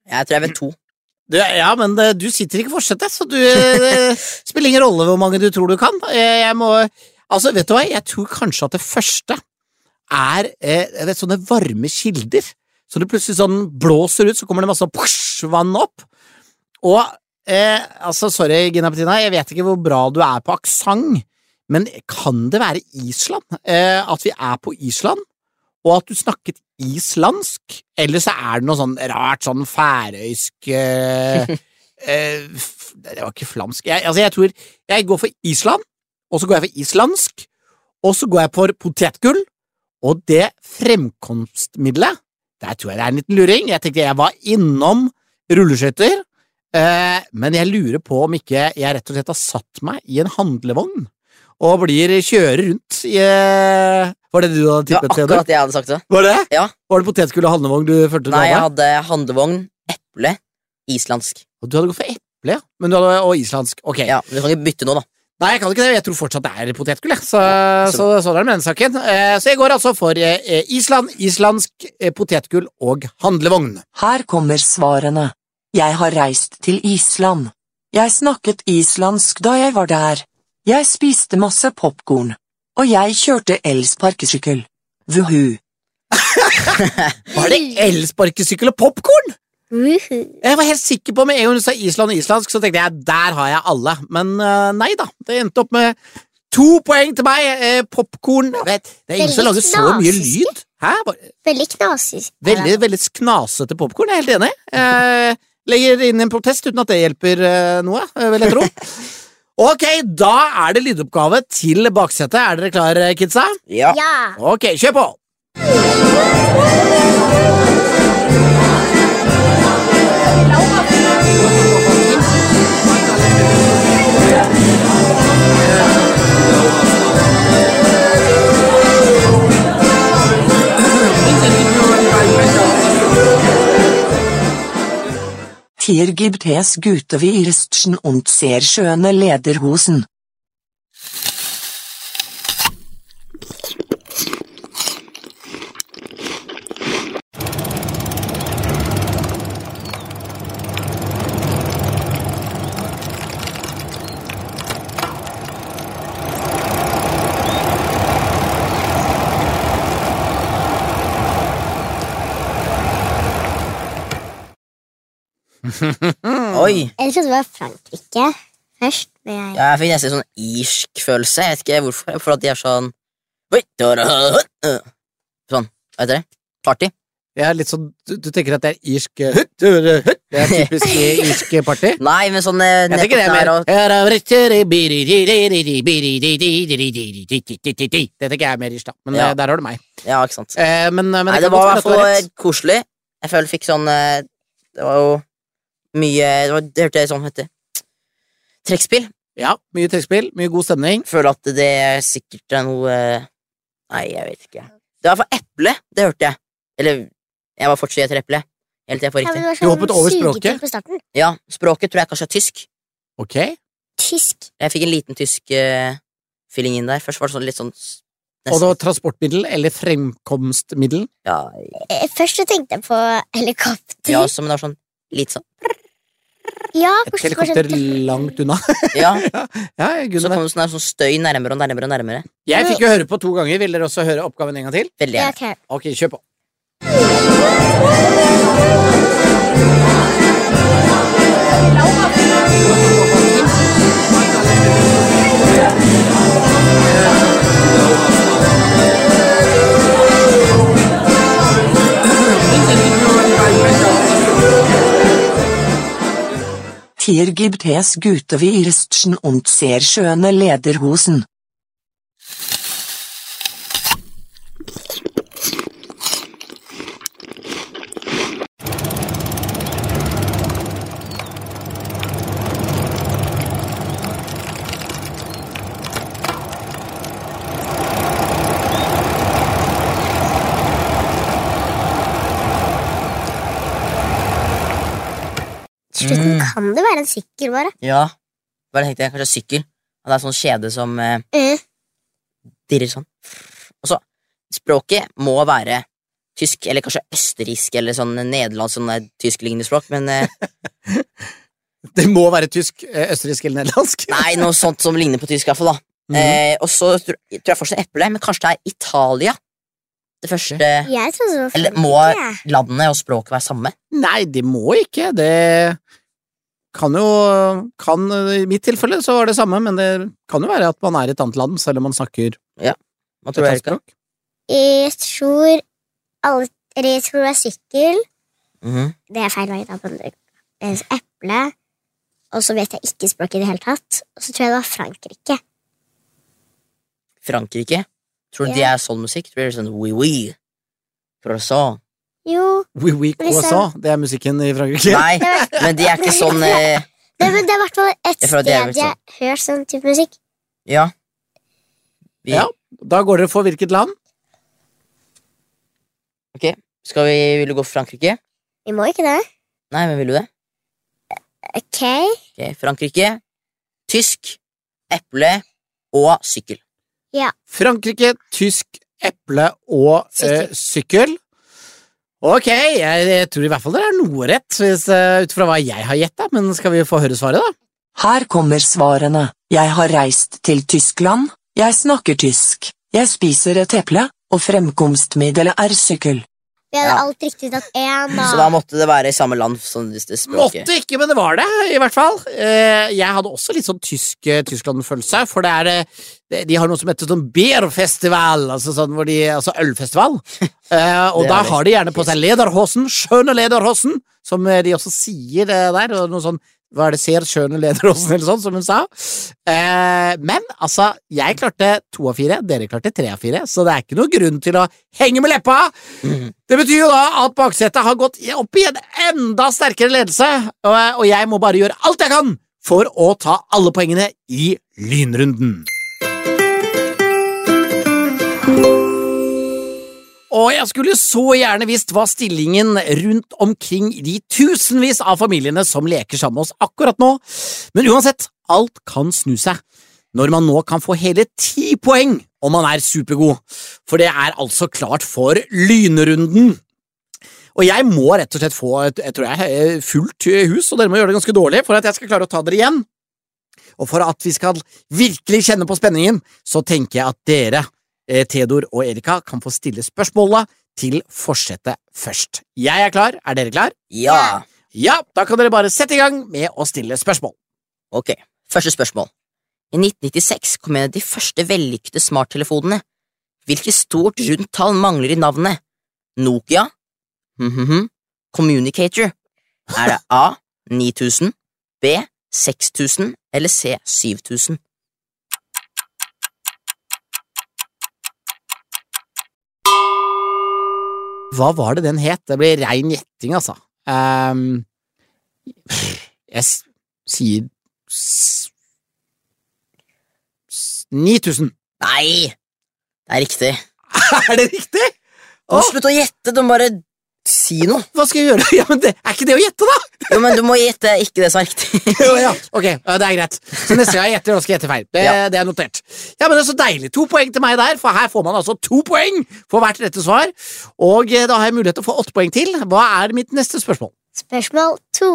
Jeg tror jeg vet to. Ja, men du sitter ikke i forsetet, så du det spiller ingen rolle hvor mange du tror du kan. Eh, Jeg må Altså, vet du hva, jeg tror kanskje at det første er eh, vet, sånne varme kilder. Så det plutselig sånn blåser ut, så kommer det masse push, vann opp. Og eh, altså, sorry, Gina Petina, jeg vet ikke hvor bra du er på aksent, men kan det være Island? Eh, at vi er på Island, og at du snakket islandsk? Eller så er det noe sånn rart, sånn færøysk eh, eh, Det var ikke flamsk. Jeg, altså, jeg tror jeg går for Island, og så går jeg for islandsk, og så går jeg for potetgull, og det fremkomstmiddelet Der tror jeg det er en liten luring. Jeg tenkte jeg var innom rulleskøyter, eh, men jeg lurer på om ikke jeg rett og slett har satt meg i en handlevogn og blir kjører rundt i eh, Var det du hadde Det var tippet? Ja, akkurat det jeg hadde sagt. det. Var det? Ja. Var det potetgull og handlevogn du følte Nei, jeg hadde? handlevogn, eple, islandsk. Og du hadde gått for eple, ja. Men du hadde, og islandsk. Ok. Ja, men Du kan ikke bytte nå, da. Nei, jeg kan ikke det. Jeg tror fortsatt det er potetgull. ja. Så, så, sånn er det med den saken. Eh, Så jeg går altså for eh, Island, islandsk eh, potetgull og handlevogn. Her kommer svarene. Jeg har reist til Island. Jeg snakket islandsk da jeg var der. Jeg spiste masse popkorn. Og jeg kjørte elsparkesykkel. Vuhu. Var det elsparkesykkel og popkorn? Jeg var helt sikker på med en gang du sa Island og islandsk, så tenkte jeg der har jeg alle. Men eh, nei da, det endte opp med to poeng til meg. Eh, popkorn vet, Det er ingen som lager så mye lyd. Hæ? Veldig knasig. Veldig, veldig knasete popkorn, jeg er helt enig. Eh, legger inn en protest uten at det hjelper eh, noe, eh, vil jeg tro. Ok, da er det lydoppgave til baksetet. Er dere klare, kidsa? Ja. Ja. Ok, kjør på! Tier gibt es gute Wirstchen und sehr schöne Lederhosen. Oi. Jeg trodde det var Frankrike først. Men jeg... Ja, jeg fikk nesten sånn irsk følelse. Jeg vet ikke hvorfor. For at de er sånn øh. Sånn. Hva heter det? Party. Jeg er litt sånn, du, du tenker at det er irsk eh. Det er typisk eh, irsk party? Nei, men sånn eh, Jeg tenker det er mer og Det tenker jeg er mer irsk, da. Men Ja. eh, der har du meg. Ja, ikke sant. Eh, Men, men Nei, det var i hvert fall eh, koselig. Jeg føler jeg fikk sånn eh, Det var jo mye Det, var, hørte jeg sånn hette. Trekkspill. Ja, mye trekkspill, mye god stemning. Føler at det sikkert er noe eh, Nei, jeg vet ikke. Det var for eple, det hørte jeg. Eller jeg var fortsatt etter eple. Helt til jeg får riktig. Ja, sånn Du hoppet over språket? Ja, språket tror jeg kanskje er tysk. Ok. Tysk. Jeg fikk en liten tysk uh, feeling inn der. Først var det sånn litt sånn Nesten. Og var transportmiddel eller fremkomstmiddel. ja, jeg... Først så tenkte jeg på helikopter. ja, så, men det var sånn litt sånn Ja, Et helikopter langt unna. Ja, Ja, så kom det sånn, sånn støy nærmere og nærmere og nærmere. Jeg fikk jo høre på to ganger. Vil dere også høre oppgaven en gang til? Veldig Ja, gjerne. ok. Ok, kjør på. Tier gibt es gute Wirstchen und sehr schöne Lederhosen. Slutten kan det være en sykkel, bare. Ja. Bare tenkte jeg kanskje sykkel. Og det er sånn kjede som eh, Mm. dirrer sånn. Og så Språket må være tysk, eller kanskje østerriksk, eller sånn nederlandsk, sånn tysklignende språk, men eh, Det må være tysk, eh, østerriksk eller nederlandsk. nei, noe sånt som ligner på tysk, i hvert fall, da. Mm. Eh, og så tror tror jeg fortsatt eple, men kanskje det er Italia. Det første Jeg trodde det var Eller må Frankrike. landet og språket være samme. Nei, de må ikke. Det kan jo kan, I mitt tilfelle så var det samme, men det kan jo være at man er i et annet land, selv om man snakker Hva tror du, annet Erika? språk. Jeg tror alle Eller jeg tror det er sykkel. Mhm. Det er feil vei, da. Eple. Og så vet jeg ikke språket i det hele tatt. Og så tror jeg det var Frankrike. Frankrike. Tror du de Ja. er sånn musikk? Tror du det er sånn oui-oui? Croissant? Jo Oui, oui, Hvis croissant. Det er musikken i Frankrike. Nei, men de er ikke sånn eh, det, men det er i hvert fall et sted det er jeg har hørt sånn type musikk. Ja. Vi, Ja. Da går dere for hvilket land? Ok, Skal vi, vil du gå for Frankrike? Vi må ikke det. Nei, men vil du det? Ok. Ok, Frankrike, tysk, eple og sykkel. Frankrike, tysk, eple og eh, sykkel. Ok, jeg, jeg tror i hvert fall det er noe rett, hvis, uh, ut fra hva jeg har gjetta, men skal vi få høre svaret, da? Her kommer svarene. Jeg har reist til Tyskland. Jeg snakker tysk. Jeg spiser et eple, og fremkomstmiddelet er sykkel. Vi hadde Ja. alt riktig tatt én. Så da måtte det være i samme land språket. Måtte ikke, men det var det, i hvert fall. Eh, jeg hadde også litt sånn tysk eh, Tyskland-følelse, for det er eh, De har noe som heter sånn beerfestival, altså sånn hvor de Altså ølfestival. Eh, og da har de gjerne på seg lederhosen, skjønne lederhosen, som de også sier der, og noe sånn hva er det, ser skjønne lederhosen, eller sånn, som hun sa. Eh, men altså, jeg klarte to av fire, dere klarte tre av fire, så det er ikke noe grunn til å henge med leppa. Mm. Det betyr jo da at baksetet har gått opp i en enda sterkere ledelse, og, og jeg må bare gjøre alt jeg kan for å ta alle poengene i lynrunden. Og jeg skulle så gjerne visst hva stillingen rundt omkring de tusenvis av familiene som leker sammen med oss akkurat nå, men uansett, alt kan snu seg når man nå kan få hele ti poeng om man er supergod, for det er altså klart for lynrunden. Og jeg må rett og slett få jeg tror jeg, eh, fullt hus, og dere må gjøre det ganske dårlig for at jeg skal klare å ta dere igjen. Og for at vi skal virkelig kjenne på spenningen, så tenker jeg at dere, Theodor og Erika, kan få stille spørsmåla til forsetet først. Jeg er klar, er dere klar? Ja. Ja, da kan dere bare sette i gang med å stille spørsmål. Ok, første spørsmål. I 1996 kom en av de første vellykkede smarttelefonene. Hvilket stort rundt tall mangler i navnet? Nokia? Mhm. Communicator? Er det A 9000, B 6000 eller C 7000? Hva var det den het? Det ble rein gjetting, altså. Um, jeg sier s- s- 9000. Nei, det er riktig. Er det riktig? Åh, slutt å gjette, må bare si noe. hva skal jeg gjøre? Ja, men det, Er ikke det å gjette, da? Jo, men du må gjette ikke det som er riktig. Jo, ja. Ok, ja, det er greit. Så neste gang jeg gjetter, skal jeg gjette feil. Det, Ja. det er notert. Ja, men det er så deilig. To poeng til meg der, for her får man altså to poeng for hvert rette svar. Og eh, da har jeg mulighet til å få åtte poeng til. Hva er mitt neste spørsmål? Spørsmål to.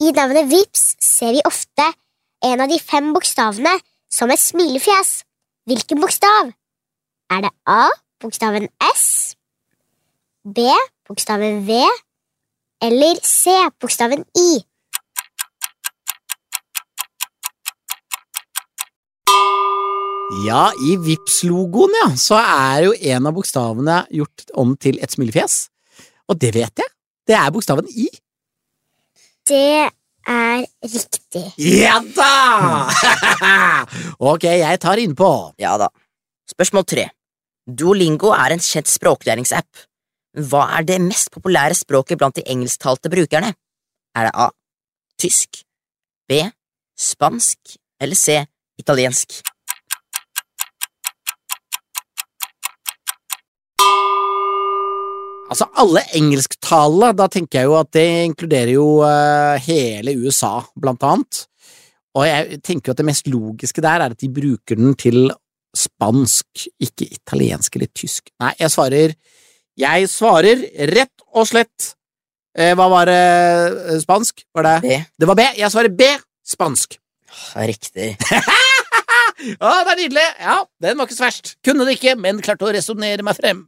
I navnet Vips ser vi ofte en av de fem bokstavene som et smilefjes. Hvilken bokstav? Er det A, bokstaven S, B, bokstaven V, eller C, bokstaven I? Ja, i vips logoen ja, så er jo en av bokstavene gjort om til et smilefjes. Og det vet jeg. Det er bokstaven I. Det er riktig. Ja da! ok, jeg tar innpå. Ja da. Spørsmål tre. Duolingo er en kjent språklæringsapp. Hva er det mest populære språket blant de engelsktalte brukerne? Er det A. Tysk, B. Spansk eller C. Italiensk? Altså, alle engelsktalende, da tenker jeg jo at det inkluderer jo eh, hele USA, blant annet. Og jeg tenker jo at det mest logiske der er at de bruker den til spansk, ikke italiensk eller tysk. Nei, jeg svarer Jeg svarer rett og slett eh, Hva var det? eh, Spansk? Var det? B. Det var B. Jeg svarer B. Spansk. Riktig. Å, det er nydelig! Ja, den var ikke så verst. Kunne det ikke, men klarte å resonnere meg frem.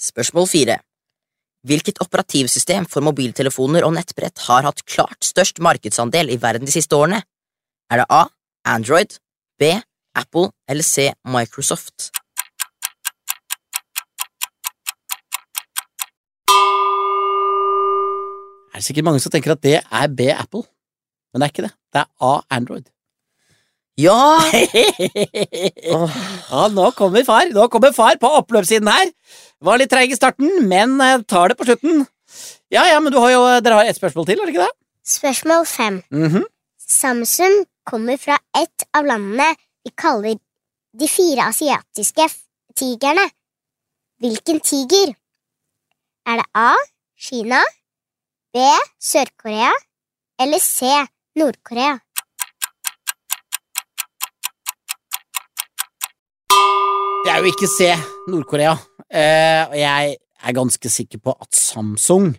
Spørsmål fire. Hvilket operativsystem for mobiltelefoner og nettbrett har hatt klart størst markedsandel i verden de siste årene? Er det A. Android, B. Apple eller C. Microsoft? Det er sikkert mange som tenker at det er B Apple, men det er ikke det. Det er A Android. Ja! Ja, nå kommer far. Nå kommer far på oppløpssiden her. Var litt treig i starten, men eh, tar det på slutten. Ja, ja, men du har jo, dere har ett spørsmål til, har dere ikke det? Spørsmål fem. Mhm. Samsung kommer fra et av landene vi kaller de fire asiatiske tigrene. Hvilken tiger? Er det A. Kina, B. Sør-Korea eller C. Nord-Korea? Det er jo ikke C. Nord-Korea. Eh, og jeg er ganske sikker på at Samsung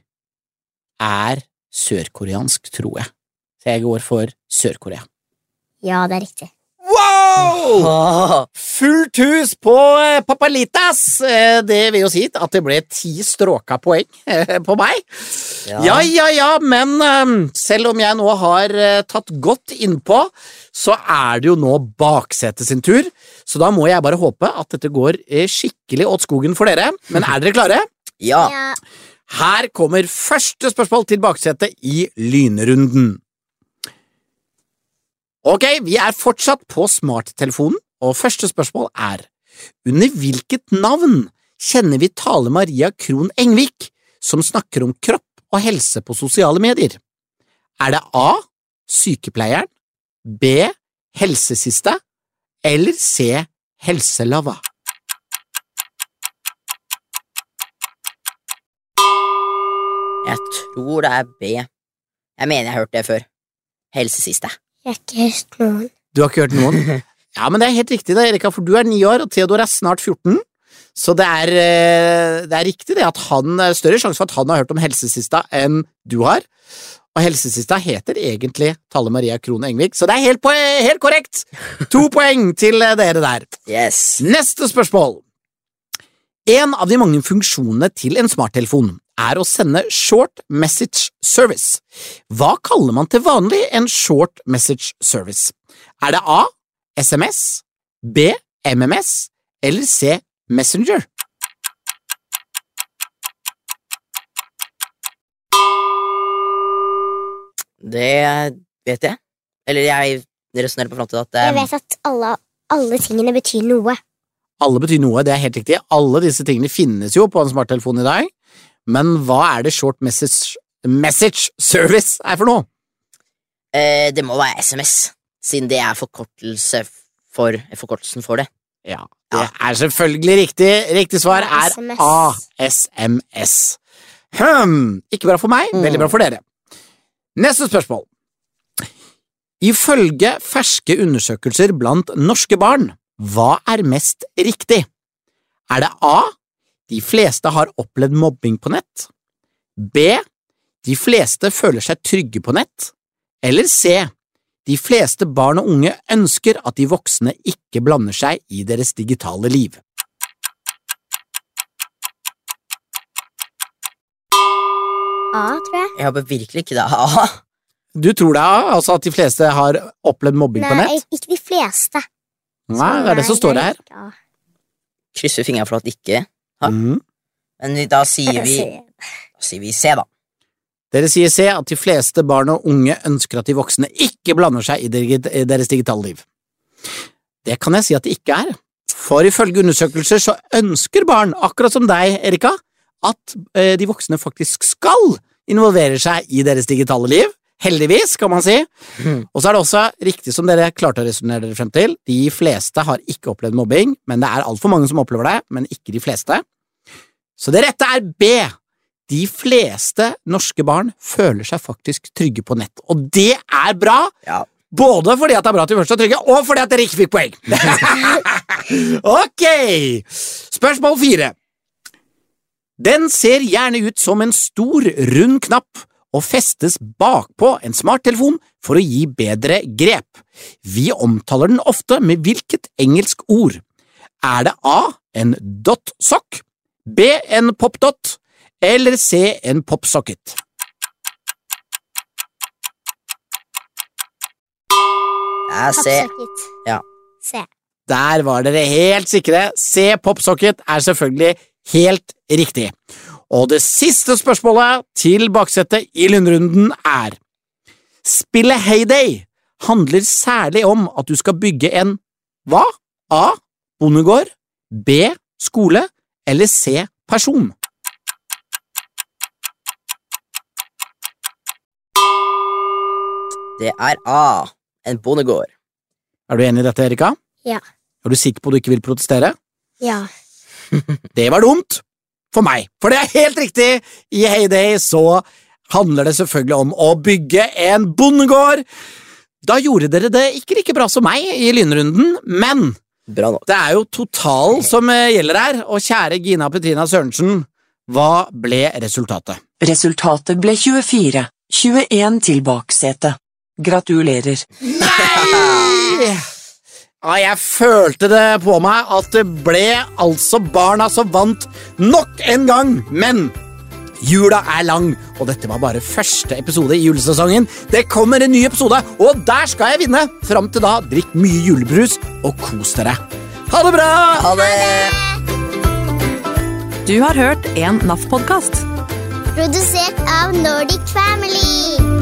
er sørkoreansk, tror jeg. Så jeg går for Sør-Korea. Ja, det er riktig. Wow! Fullt hus på eh, Papalitas! Eh, det vil jo si at det ble ti stråka poeng eh, på meg. Ja, ja, ja, men eh, selv om jeg nå har tatt godt innpå, så er det jo nå baksetet sin tur. Så da må jeg bare håpe at dette går skikkelig åt skogen for dere. Men er dere klare? ja. Ja. Her kommer første spørsmål til baksetet i lynrunden. Ok, vi er fortsatt på smarttelefonen, og første spørsmål er Under hvilket navn kjenner vi Tale Maria Krohn Engvik, som snakker om kropp og helse på sosiale medier? Er det A. Sykepleieren, B. Helsesiste eller C. Helselava? Jeg tror det er B. Jeg mener jeg har hørt det før. Helsesiste. Jeg har ikke hørt noen. Du har ikke hørt noen? Ja, men det er helt riktig, det, Erika, for du er ni år, og Theodor er snart 14. Så det er, eh, det er riktig det at han er større sjanse for at han har hørt om Helsesista enn du har. Og Helsesista heter egentlig Talle Maria Krohn Engvik, så det er helt, helt korrekt! To poeng til eh, dere der. Yes. Neste spørsmål. En av de mange funksjonene til en smarttelefon er å sende short message service. Hva kaller man til vanlig en short message service? Er det A. SMS, B. MMS eller C. Messenger? Det vet jeg. Eller jeg resonnerer på fram til at Jeg vet at alle, alle tingene betyr noe. Alle betyr noe, det er helt riktig. Alle disse tingene finnes jo på en smarttelefon i dag, men hva er det short message, message service er for noe? eh, det må være SMS, siden det er forkortelse for, forkortelsen for det. Ja, det er selvfølgelig riktig. Riktig svar er SMS. SMS. Hm, ikke bra for meg, veldig bra for dere. Neste spørsmål. Ifølge ferske undersøkelser blant norske barn, hva er mest riktig? Er det A. De fleste har opplevd mobbing på nett. B. De fleste føler seg trygge på nett. Eller C. De fleste barn og unge ønsker at de voksne ikke blander seg i deres digitale liv. A, tror jeg. Jeg håper virkelig ikke det er A. Du tror det, er, altså at de fleste har opplevd mobbing på nett? Nei, ikke de fleste. Nei, det er det som står det her. Krysser fingrene for at det ikke Ja. Mhm. Men da sier vi, da sier vi C, da. Dere sier C at de fleste barn og unge ønsker at de voksne ikke blander seg i deres digitale liv. Det kan jeg si at det ikke er, for ifølge undersøkelser så ønsker barn, akkurat som deg, Erika, at eh, de voksne faktisk skal involvere seg i deres digitale liv. Heldigvis, kan man si. Og så er det også riktig som dere klarte å resonnere dere frem til, de fleste har ikke opplevd mobbing, men det er altfor mange som opplever det, men ikke de fleste. Så det rette er B. De fleste norske barn føler seg faktisk trygge på nett, og det er bra! Ja. Både fordi at det er bra at de først er trygge, og fordi at dere ikke fikk poeng! ok! Spørsmål fire. Den ser gjerne ut som en stor, rund knapp og festes bakpå en smarttelefon for å gi bedre grep. Vi omtaler den ofte med hvilket engelsk ord? Er det A. en dot-sokk, B. en popdott eller C. en popsocket? Det er C. Ja. C. Der var dere helt sikre. C. Popsocket er selvfølgelig helt riktig. Og det siste spørsmålet til baksetet i lundrunden er Spillet Heyday handler særlig om at du skal bygge en hva? A. Bondegård B. Skole eller C. Person? Det er A. En bondegård. Er du enig i dette, Erika? Ja. Er du sikker på at du ikke vil protestere? Ja. Det var dumt for meg, for det er helt riktig! I Heyday så handler det selvfølgelig om å bygge en bondegård. Da gjorde dere det ikke like bra som meg i lynrunden, men. Det er jo totalen som eh, gjelder her, og kjære Gina Petrina Sørensen, hva ble resultatet? Resultatet ble 24. 21 til baksetet. Gratulerer. Nei! Ja, jeg følte det på meg at det ble altså barna som vant nok en gang, men jula er lang, og dette var bare første episode i julesesongen. Det kommer en ny episode, og der skal jeg vinne! Fram til da, drikk mye julebrus og kos dere. Ha det bra! Ha det! Du har hørt en NAF-podkast. Produsert av Nordic Family.